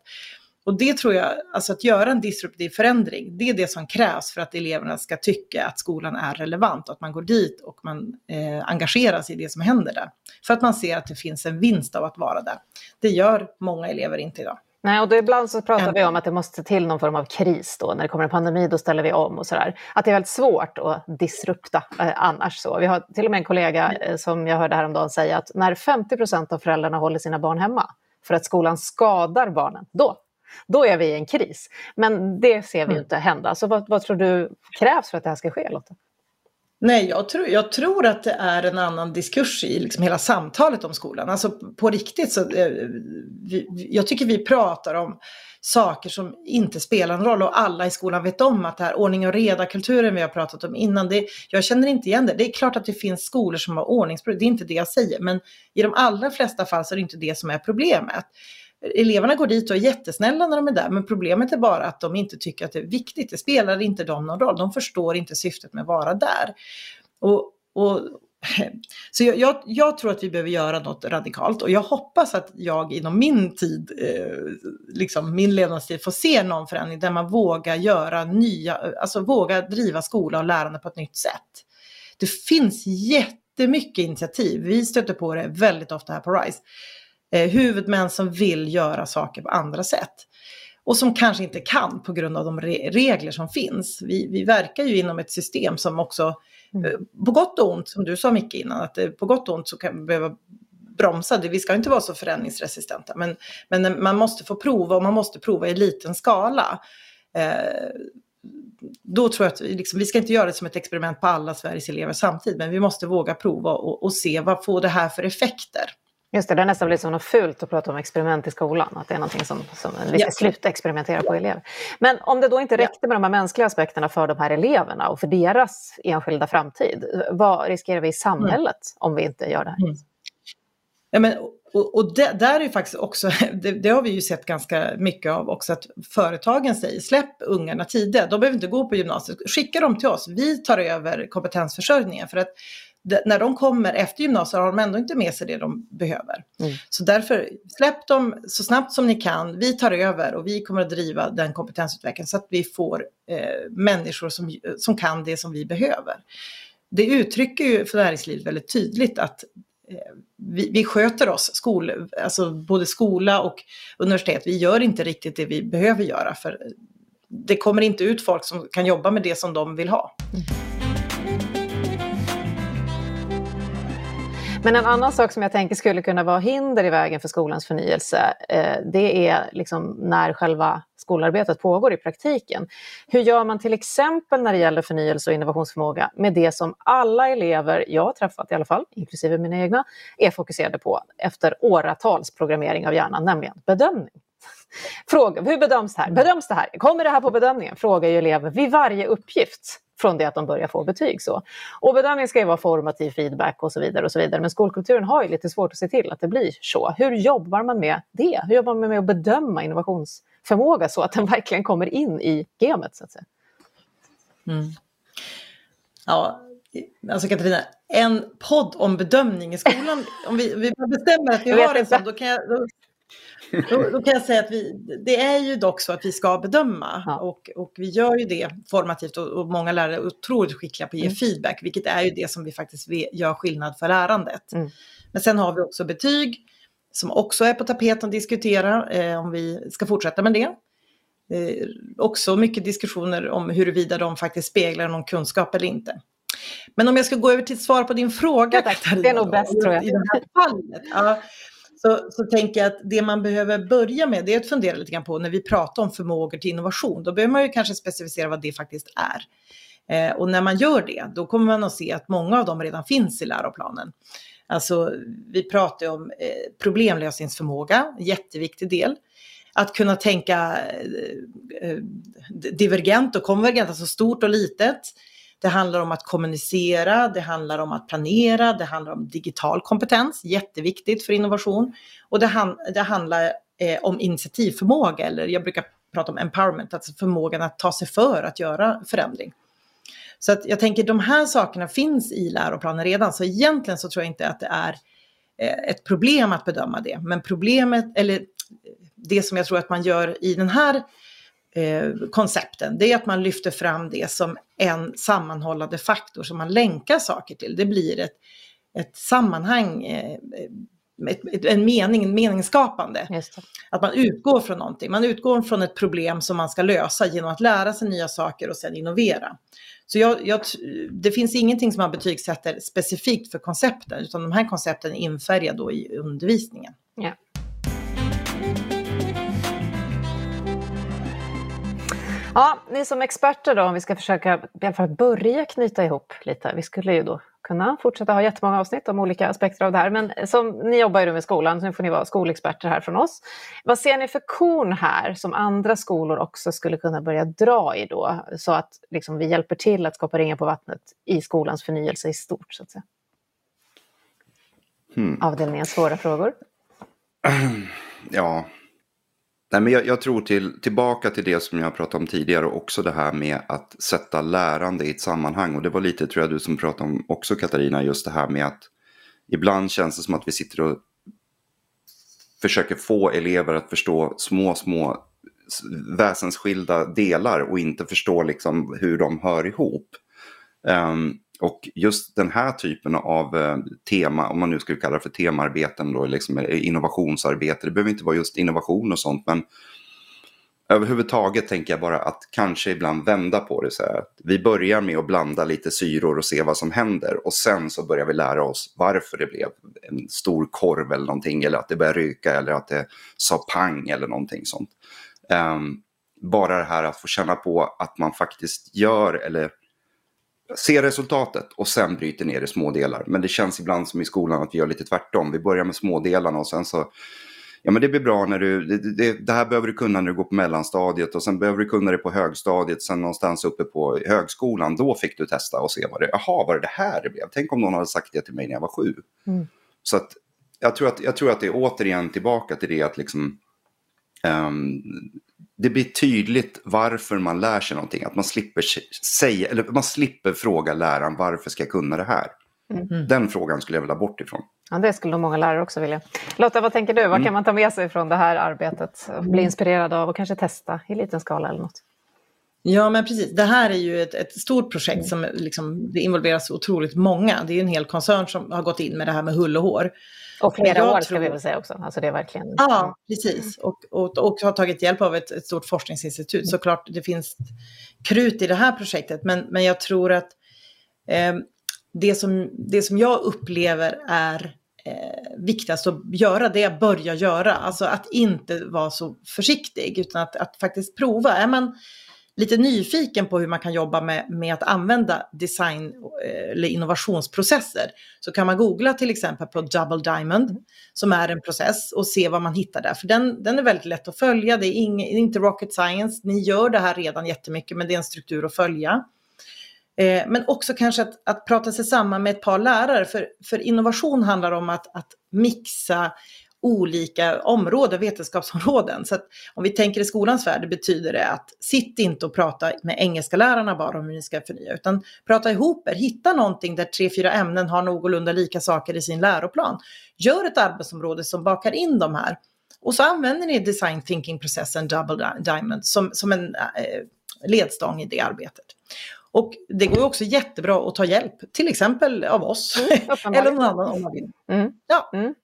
Och det tror jag, alltså att göra en disruptiv förändring, det är det som krävs för att eleverna ska tycka att skolan är relevant att man går dit och man eh, engagerar sig i det som händer där. För att man ser att det finns en vinst av att vara där. Det gör många elever inte idag. Nej, och då ibland så pratar vi om att det måste till någon form av kris då. När det kommer en pandemi, då ställer vi om och sådär. Att det är väldigt svårt att disrupta eh, annars. Så. Vi har till och med en kollega eh, som jag hörde häromdagen säga att när 50 procent av föräldrarna håller sina barn hemma för att skolan skadar barnen, då, då är vi i en kris. Men det ser vi mm. inte hända. Så vad, vad tror du krävs för att det här ska ske, Lotta? Nej, jag tror, jag tror att det är en annan diskurs i liksom hela samtalet om skolan. Alltså på riktigt så, eh, vi, jag tycker vi pratar om saker som inte spelar en roll och alla i skolan vet om att det här ordning och reda-kulturen vi har pratat om innan, det, jag känner inte igen det. Det är klart att det finns skolor som har ordningsproblem, det är inte det jag säger, men i de allra flesta fall så är det inte det som är problemet eleverna går dit och är jättesnälla när de är där, men problemet är bara att de inte tycker att det är viktigt. Det spelar inte dem någon roll. De förstår inte syftet med att vara där. Och, och, så jag, jag, jag, tror att vi behöver göra något radikalt och jag hoppas att jag inom min tid, eh, liksom min levnadstid, får se någon förändring där man vågar göra nya, alltså våga driva skola och lärande på ett nytt sätt. Det finns jättemycket initiativ. Vi stöter på det väldigt ofta här på RISE eh, huvudmän som vill göra saker på andra sätt. Och som kanske inte kan på grund av de re regler som finns. Vi, vi verkar ju inom ett system som också, mm. eh, på gott och ont, som du sa Micke innan, att eh, på gott och ont så kan vi behöva bromsa. Vi ska inte vara så förändringsresistenta, men, men man måste få prova och man måste prova i liten skala. Eh, då tror jag att vi, liksom, vi ska inte göra det som ett experiment på alla Sveriges elever samtidigt, men vi måste våga prova och, och se vad får det här för effekter. Just det, det är nästan blivit något fult att prata om experiment i skolan, att det är någonting som, som vi ska ja. sluta experimentera på elever. Men om det då inte räckte med de här mänskliga aspekterna för de här eleverna och för deras enskilda framtid, vad riskerar vi i samhället mm. om vi inte gör det här? Mm. Ja, men, och, och det, där är faktiskt också, det, det, har vi ju sett ganska mycket av också, att företagen säger släpp ungarna tidigt, de behöver inte gå på gymnasiet, skicka dem till oss, vi tar över kompetensförsörjningen. För att när de kommer efter gymnasiet har de ändå inte med sig det de behöver. Mm. Så därför, släpp dem så snabbt som ni kan. Vi tar över och vi kommer att driva den kompetensutvecklingen så att vi får eh, människor som, som kan det som vi behöver. Det uttrycker ju för näringslivet väldigt tydligt att eh, vi, vi, sköter oss, skol, alltså både skola och universitet, vi gör inte riktigt det vi behöver göra för det kommer inte ut folk som kan jobba med det som de vill ha. Mm. Men en annan sak som jag tänker skulle kunna vara hinder i vägen för skolans förnyelse, eh, det är liksom när själva skolarbetet pågår i praktiken. Hur gör man till exempel när det gäller förnyelse och innovationsförmåga med det som alla elever jag har träffat i alla fall, inklusive mina egna, är fokuserade på efter åratals programmering av hjärnan, nämligen bedömning. Fråga, hur bedöms det här? Bedöms det här? Kommer det här på bedömningen? Frågar ju elever vid varje uppgift från det att de börjar få betyg. Så. Och bedömning ska ju vara formativ feedback och så vidare. och så vidare. Men skolkulturen har ju lite svårt att se till att det blir så. Hur jobbar man med det? Hur jobbar man med att bedöma innovationsförmåga så att den verkligen kommer in i gamet? Så att säga? Mm. Ja, alltså Katarina, en podd om bedömning i skolan, om vi, vi bestämmer att vi har en sån, då kan jag, då, då, då, kan jag säga att vi, det är ju dock så att vi ska bedöma ja. och, och vi gör ju det formativt och, och många lärare är otroligt skickliga på att ge mm. feedback, vilket är ju det som vi faktiskt gör skillnad för lärandet. Mm. Men sen har vi också betyg som också är på tapeten att diskutera eh, om vi ska fortsätta med det. Eh, också mycket diskussioner om huruvida de faktiskt speglar någon kunskap eller inte. Men om jag ska gå över till svar på din fråga, ja, Det är nog bäst tror jag. I det här fallet, ja, så, så tänker jag att det man behöver börja med det är att fundera lite grann på när vi pratar om förmågor till innovation. Då behöver man ju kanske specificera vad det faktiskt är. Eh, och när man gör det, då kommer man att se att många av dem redan finns i läroplanen. Alltså, vi pratar ju om eh, problemlösningsförmåga, jätteviktig del. Att kunna tänka eh, eh divergent och konvergent, alltså stort och litet. Det handlar om att kommunicera, det handlar om att planera, det handlar om digital kompetens, jätteviktigt för innovation. Och det, han, det handlar eh, om initiativförmåga, eller jag brukar prata om empowerment, alltså förmågan att ta sig för att göra förändring. Så att jag tänker de här sakerna finns i läroplanen redan, så egentligen så tror jag inte att det är eh, ett problem att bedöma det. Men problemet, eller det som jag tror att man gör i den här eh, koncepten, det är att man lyfter fram det som en sammanhållande faktor som man länkar saker till. Det blir ett, ett sammanhang, eh, ett, en mening, meningsskapande. Att man utgår från någonting. Man utgår från ett problem som man ska lösa genom att lära sig nya saker och sedan innovera. Så jag, jag, det finns ingenting som man betygsätter specifikt för koncepten, utan de här koncepten är infärgade då i undervisningen. Ja. Ja, ni som experter då, om vi ska försöka i alla fall börja knyta ihop lite. Vi skulle ju då kunna fortsätta ha jättemånga avsnitt om olika aspekter av det här. Men som ni jobbar ju med skolan, så nu får ni vara skolexperter här från oss. Vad ser ni för korn här som andra skolor också skulle kunna börja dra i då? Så att liksom, vi hjälper till att skapa ringar på vattnet i skolans förnyelse i stort, så att säga. Hmm. Avdelningen svåra frågor. Ja, Nej, men jag, jag, tror till, tillbaka till det som jag pratade om tidigare också det här med att sätta lärande i ett sammanhang. Och det var lite tror jag du som pratade om också Katarina, just det här med att ibland känns det som att vi sitter och försöker få elever att förstå små, små väsensskilda delar och inte förstå liksom hur de hör ihop. Um, och just den här typen av eh, tema, om man nu skulle kalla det för temarbeten då, liksom eh, innovationsarbete, det behöver inte vara just innovation och sånt, men överhuvudtaget tänker jag bara att kanske ibland vända på det. Så här. Vi börjar med att blanda lite syror och se vad som händer och sen så börjar vi lära oss varför det blev en stor korv eller någonting eller att det började ryka eller att det sa pang eller någonting sånt. Um, bara det här att få känna på att man faktiskt gör eller ser resultatet och sen bryter ner i små delar. Men det känns ibland som i skolan att vi gör lite tvärtom. Vi börjar med smådelarna och sen så Ja men det blir bra när du, det, det, det, här behöver du kunna när du går på mellanstadiet och sen behöver du kunna det på högstadiet, sen någonstans uppe på högskolan, då fick du testa och se vad det, jaha var det det här det blev? Tänk om någon hade sagt det till mig när jag var sju. Mm. Så att jag tror att, jag tror att det är återigen tillbaka till det att liksom um, det blir tydligt varför man lär sig någonting. Att man slipper, säga, eller man slipper fråga läraren varför ska jag kunna det här. Mm. Den frågan skulle jag vilja bort ifrån. Ja, det skulle nog många lärare också vilja. Lotta, vad tänker du? Vad mm. kan man ta med sig från det här arbetet? Bli inspirerad av och kanske testa i liten skala eller något? Ja, men precis. Det här är ju ett, ett stort projekt som liksom, det involveras otroligt många. Det är ju en hel koncern som har gått in med det här med hull och hår. Och flera år ska vi väl säga också. Alltså det är verkligen... Ja, precis. Och, och, och har tagit hjälp av ett, ett stort forskningsinstitut. Såklart det finns krut i det här projektet, men, men jag tror att eh, det, som, det som jag upplever är eh, viktigast att göra, det är att börja göra. Alltså att inte vara så försiktig, utan att, att faktiskt prova. Är man lite nyfiken på hur man kan jobba med, med att använda design eh, eller innovationsprocesser. Så kan man googla till exempel på Double Diamond som är en process och se vad man hittar där. För den, den är väldigt lätt att följa, det är, ing, det är inte rocket science, ni gör det här redan jättemycket men det är en struktur att följa. Eh, men också kanske att, att prata sig samman med ett par lärare, för, för innovation handlar om att, att mixa olika områden, vetenskapsområden. Så att om vi tänker i skolans värld betyder det att sitt inte och prata med engelska lärarna bara om hur ni ska förnya, utan prata ihop er, hitta någonting där tre, fyra ämnen har någorlunda lika saker i sin läroplan. Gör ett arbetsområde som bakar in de här. Och så använder ni design thinking-processen Double Diamond som, som en eh, ledstång i det arbetet. Och det går också jättebra att ta hjälp, till exempel av oss mm, eller någon annan om man vill. Mm. Ja. Mm.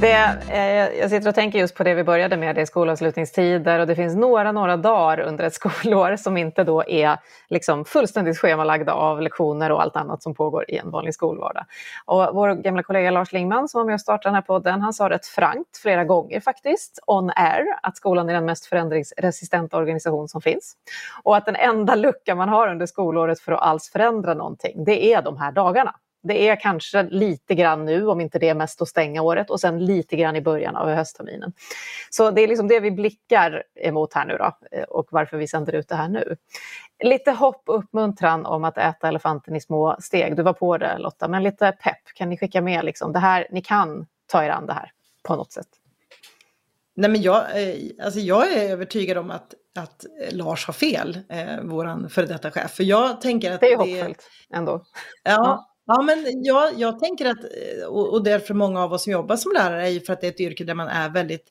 Det, eh, jag sitter och tänker just på det vi började med, det är skolavslutningstider och det finns några, några dagar under ett skolår som inte då är liksom fullständigt schemalagda av lektioner och allt annat som pågår i en vanlig skolvardag. Och vår gamla kollega Lars Lingman som var med och startade den här podden, han sa rätt frankt flera gånger faktiskt, on air, att skolan är den mest förändringsresistenta organisation som finns. Och att den enda lucka man har under skolåret för att alls förändra någonting, det är de här dagarna. Det är kanske lite grann nu, om inte det är mest att stänga året, och sen lite grann i början av höstterminen. Så det är liksom det vi blickar emot här nu då, eh, och varför vi sänder ut det här nu. Lite hopp och uppmuntran om att äta elefanten i små steg. Du var på det Lotta, men lite pepp. Kan ni skicka med liksom, det här, ni kan ta er an det här på något sätt? Nej, men jag, eh, alltså jag är övertygad om att, att Lars har fel, eh, vår före detta chef. För jag tänker att det är hoppfullt ändå. Ja, ja. Men jag, jag tänker att, eh, och, och därför många av oss som jobbar som lärare är ju för att det är ett yrke där man är väldigt,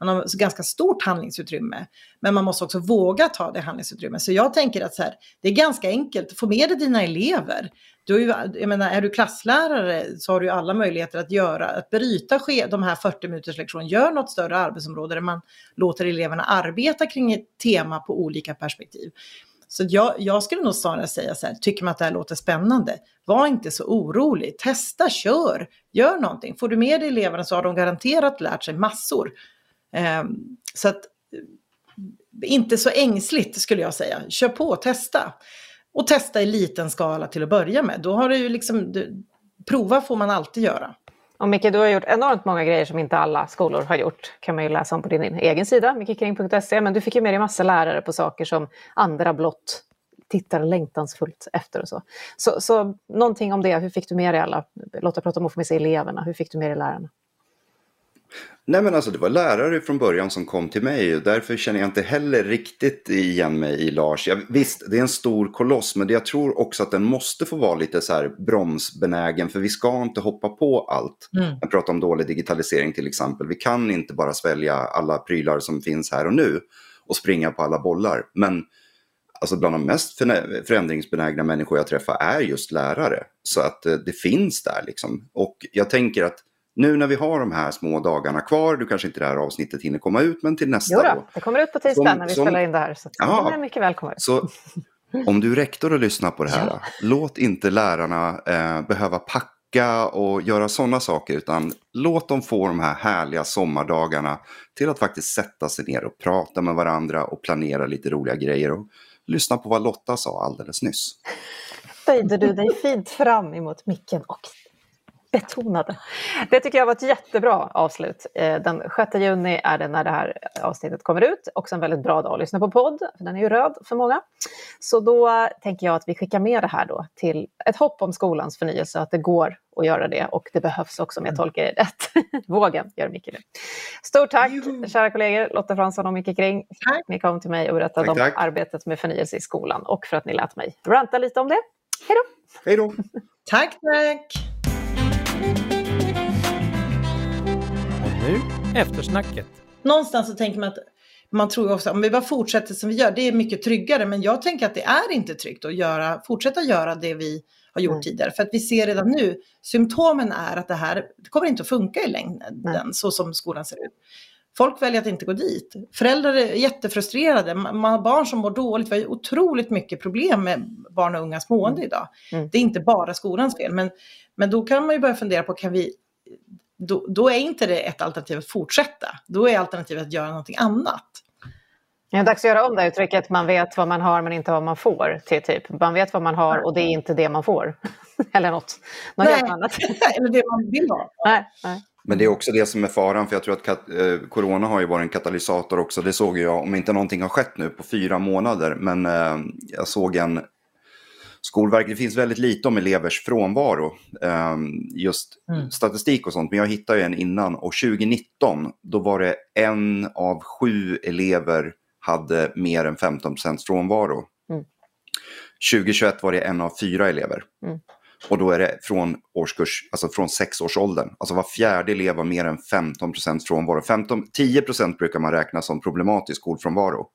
man har ganska stort handlingsutrymme. Men man måste också våga ta det handlingsutrymmet. Så jag tänker att så här, det är ganska enkelt, få med dig dina elever. Du är, ju, jag menar, är du klasslärare så har du ju alla möjligheter att göra, att bryta de här 40 minuters lektion, gör något större arbetsområde där man låter eleverna arbeta kring ett tema på olika perspektiv. Så jag, jag skulle nog snarare säga så här, tycker man att det här låter spännande, var inte så orolig, testa, kör, gör någonting. Får du med dig eleverna så har de garanterat lärt sig massor. Eh, så att, eh, inte så ängsligt skulle jag säga, kör på, testa. Och testa i liten skala till att börja med. Då har du ju liksom, du, prova får man alltid göra. Och Micke, du har gjort enormt många grejer som inte alla skolor har gjort. kan man ju läsa om på din egen sida, mickekring.se. Men du fick ju med dig massa lärare på saker som andra blott tittar längtansfullt efter och så. så. Så någonting om det, hur fick du med dig alla? Lotta pratade om att få med sig eleverna, hur fick du med dig lärarna? Nej men alltså det var lärare från början som kom till mig och därför känner jag inte heller riktigt igen mig i Lars. Jag, visst, det är en stor koloss men jag tror också att den måste få vara lite så här bromsbenägen för vi ska inte hoppa på allt. Mm. Jag pratar om dålig digitalisering till exempel. Vi kan inte bara svälja alla prylar som finns här och nu och springa på alla bollar. Men alltså bland de mest förändringsbenägna människor jag träffar är just lärare. Så att eh, det finns där liksom. Och jag tänker att nu när vi har de här små dagarna kvar, du kanske inte det här avsnittet hinner komma ut, men till nästa jo då, då. det kommer ut på tisdag som, när vi som, spelar in det här. Så ja, det mycket väl komma ut. Så, om du är rektor och lyssnar på det här, ja. låt inte lärarna eh, behöva packa och göra sådana saker, utan låt dem få de här härliga sommardagarna till att faktiskt sätta sig ner och prata med varandra och planera lite roliga grejer. Och lyssna på vad Lotta sa alldeles nyss. Böjde du dig fint fram emot micken och betonade. Det tycker jag var ett jättebra avslut. Eh, den 6 juni är det när det här avsnittet kommer ut. Också en väldigt bra dag att lyssna på podd, för den är ju röd för många. Så då tänker jag att vi skickar med det här då till ett hopp om skolans förnyelse, att det går att göra det och det behövs också om jag tolkar det rätt. Vågen gör Micke det. Stort tack Juhu. kära kollegor Lotta Fransson och Micke Kring. Tack. Ni kom till mig och berättade tack, om tack. arbetet med förnyelse i skolan och för att ni lät mig ranta lite om det. Hej då! Hej då! tack, tack! Och nu eftersnacket. Någonstans så tänker man att man tror också om vi bara fortsätter som vi gör, det är mycket tryggare. Men jag tänker att det är inte tryggt att göra, fortsätta göra det vi har gjort mm. tidigare. För att vi ser redan nu, symptomen är att det här det kommer inte att funka i längden mm. så som skolan ser ut. Folk väljer att inte gå dit. Föräldrar är jättefrustrerade. Man har barn som mår dåligt. Vi har otroligt mycket problem med barn och ungas mående mm. idag. Mm. Det är inte bara skolans fel. Men, men då kan man ju börja fundera på, kan vi då, då, är inte det ett alternativ att fortsätta. Då är alternativet att göra någonting annat. Det är dags att göra om det uttrycket, man vet vad man har men inte vad man får, till typ. Man vet vad man har och det är inte det man får. Eller något, något nej, helt annat. Eller det man vill ha. Nej, nej. Men det är också det som är faran, för jag tror att eh, corona har ju varit en katalysator också. Det såg jag, om inte någonting har skett nu, på fyra månader. Men eh, jag såg en Skolverket, det finns väldigt lite om elevers frånvaro, eh, just mm. statistik och sånt, men jag hittade en innan och 2019 då var det en av sju elever hade mer än 15 frånvaro. Mm. 2021 var det en av fyra elever. Mm. Och då är det från årskurs, alltså från sexårsåldern. Alltså var fjärde elev har mer än 15% frånvaro. 15, 10% brukar man räkna som problematisk skolfrånvaro.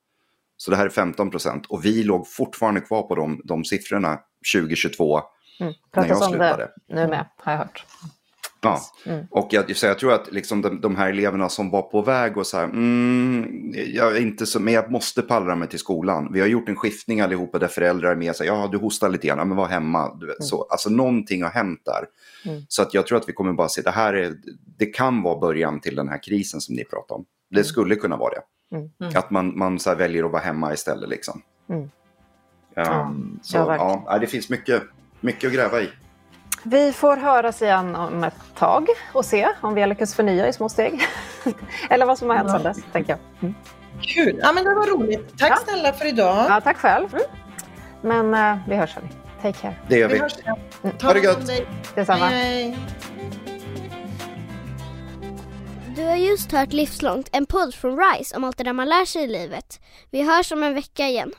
Så det här är 15% och vi låg fortfarande kvar på de, de siffrorna 2022 mm. när jag slutade. Det nu med, har jag hört. Ja, Mm. och jag, så jag tror att liksom de, de här eleverna som var på väg och så här, mm, jag är inte så, men jag måste pallra mig till skolan. Vi har gjort en skiftning allihopa där föräldrar är med sig, ja du hostar lite grann, men var hemma. Du vet, så. Alltså någonting har hänt där. Mm. Så att jag tror att vi kommer bara se, det här är, det kan vara början till den här krisen som ni pratar om. Det Mm. skulle kunna vara det. Mm. Mm. Att man, man så här väljer att vara hemma istället liksom. Mm. Um, så ja, verkligen. ja, det finns mycket, mycket att gräva i. Vi får höras igen om ett tag och se om vi har lyckats förnya i små steg. Eller vad som har hänt Ja. sedan dess, tänker jag. Mm. Kul! Ja, men det var roligt. Tack Ja. snälla för idag. Ja, tack själv. Men eh, vi hörs hörni. Take care. Det gör Vi vi. hörs sen. Mm. Ta Ha det dig. Detsamma. Hej, hej. Du har just hört Livslångt, en podd från RISE om allt det där man lär sig i livet. Vi hörs om en vecka igen.